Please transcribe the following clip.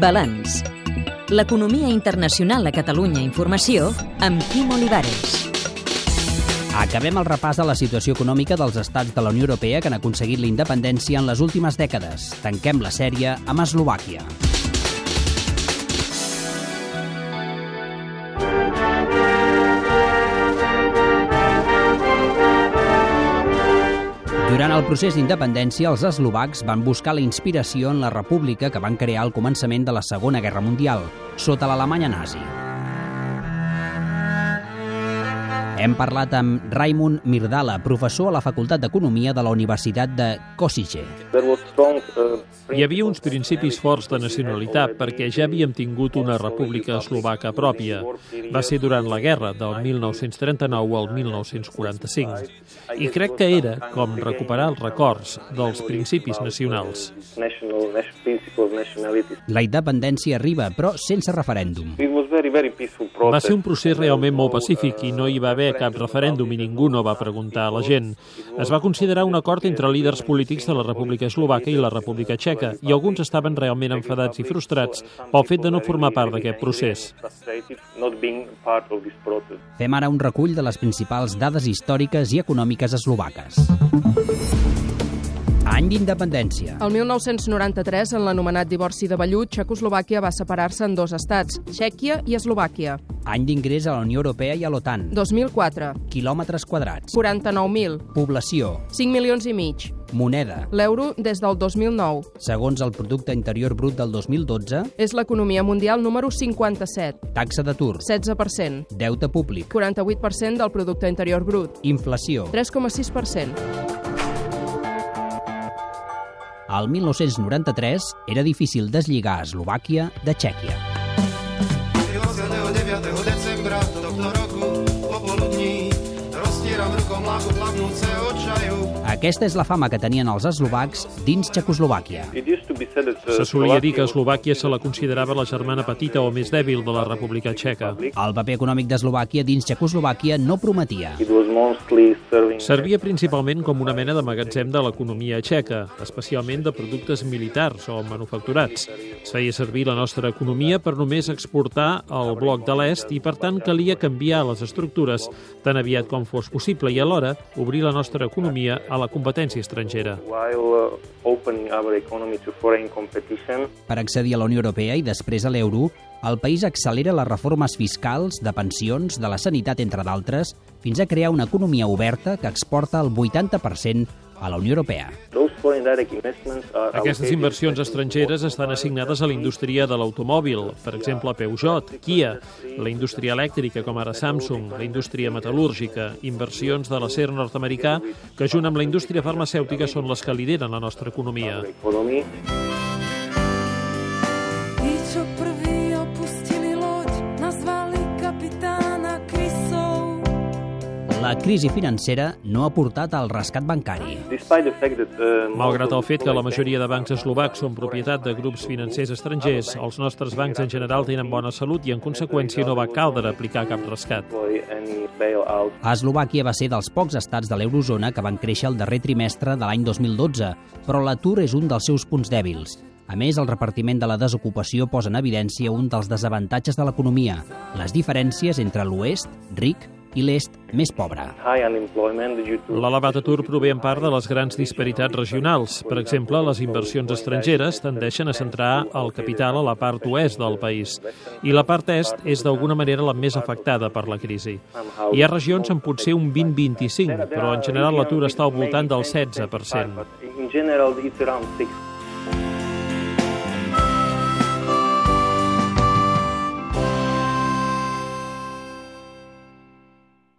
Balanç. L'economia internacional a Catalunya Informació amb Quim Olivares. Acabem el repàs de la situació econòmica dels estats de la Unió Europea que han aconseguit la independència en les últimes dècades. Tanquem la sèrie amb Eslovàquia. Durant el procés d'independència, els eslovacs van buscar la inspiració en la república que van crear al començament de la Segona Guerra Mundial, sota l'Alemanya nazi. Hem parlat amb Raimund Mirdala, professor a la Facultat d'Economia de la Universitat de Košice. Hi havia uns principis forts de nacionalitat perquè ja havíem tingut una república eslovaca pròpia. Va ser durant la guerra del 1939 al 1945. I crec que era com recuperar els records dels principis nacionals. La independència arriba, però sense referèndum. Va ser un procés realment molt pacífic i no hi va haver cap referèndum i ningú no va preguntar a la gent. Es va considerar un acord entre líders polítics de la República Eslovaca i la República Txeca i alguns estaven realment enfadats i frustrats pel fet de no formar part d'aquest procés. Fem ara un recull de les principals dades històriques i econòmiques eslovaques. Any d'independència. El 1993, en l'anomenat divorci de Vellut, Txecoslovàquia va separar-se en dos estats, Txèquia i Eslovàquia. Any d'ingrés a la Unió Europea i a l'OTAN. 2004. Quilòmetres quadrats. 49.000. Població. 5 milions i mig. Moneda. L'euro des del 2009. Segons el Producte Interior Brut del 2012, És l'economia mundial número 57. taxa d'atur, 16%. deute públic, 48% del producte interior brut. inflació. 3,6%. Al 1993 era difícil deslligar Eslovàquia de Txèquia. 9 decembra tohto roku po poludní Aquesta és la fama que tenien els eslovacs dins Txecoslovàquia. Se solia dir que Eslovàquia se la considerava la germana petita o més dèbil de la República Txeca. El paper econòmic d'Eslovàquia dins Txecoslovàquia no prometia. Servia principalment com una mena de magatzem de l'economia txeca, especialment de productes militars o manufacturats. Es feia servir la nostra economia per només exportar al bloc de l'est i, per tant, calia canviar les estructures tan aviat com fos possible i, alhora, obrir la nostra economia a la competència estrangera. Per accedir a la Unió Europea i després a l'euro, el país accelera les reformes fiscals, de pensions, de la sanitat, entre d'altres, fins a crear una economia oberta que exporta el 80% a la Unió Europea. Aquestes inversions estrangeres estan assignades a la indústria de l'automòbil, per exemple Peugeot, Kia, la indústria elèctrica com ara Samsung, la indústria metal·lúrgica, inversions de l'acer nord-americà que junt amb la indústria farmacèutica són les que lideren la nostra economia. Crisi financera no ha portat al rescat bancari. Malgrat el fet que la majoria de bancs eslovacs són propietat de grups financers estrangers, els nostres bancs en general tenen bona salut i, en conseqüència, no va caldre aplicar cap rescat. Eslovàquia va ser dels pocs estats de l'eurozona que van créixer el darrer trimestre de l'any 2012, però l'atur és un dels seus punts dèbils. A més, el repartiment de la desocupació posa en evidència un dels desavantatges de l'economia, les diferències entre l'oest, ric, i l'est, més pobre. L'elevat atur prové en part de les grans disparitats regionals. Per exemple, les inversions estrangeres tendeixen a centrar el capital a la part oest del país i la part est és d'alguna manera la més afectada per la crisi. Hi ha regions amb potser un 20-25, però en general l'atur està al voltant del 16%.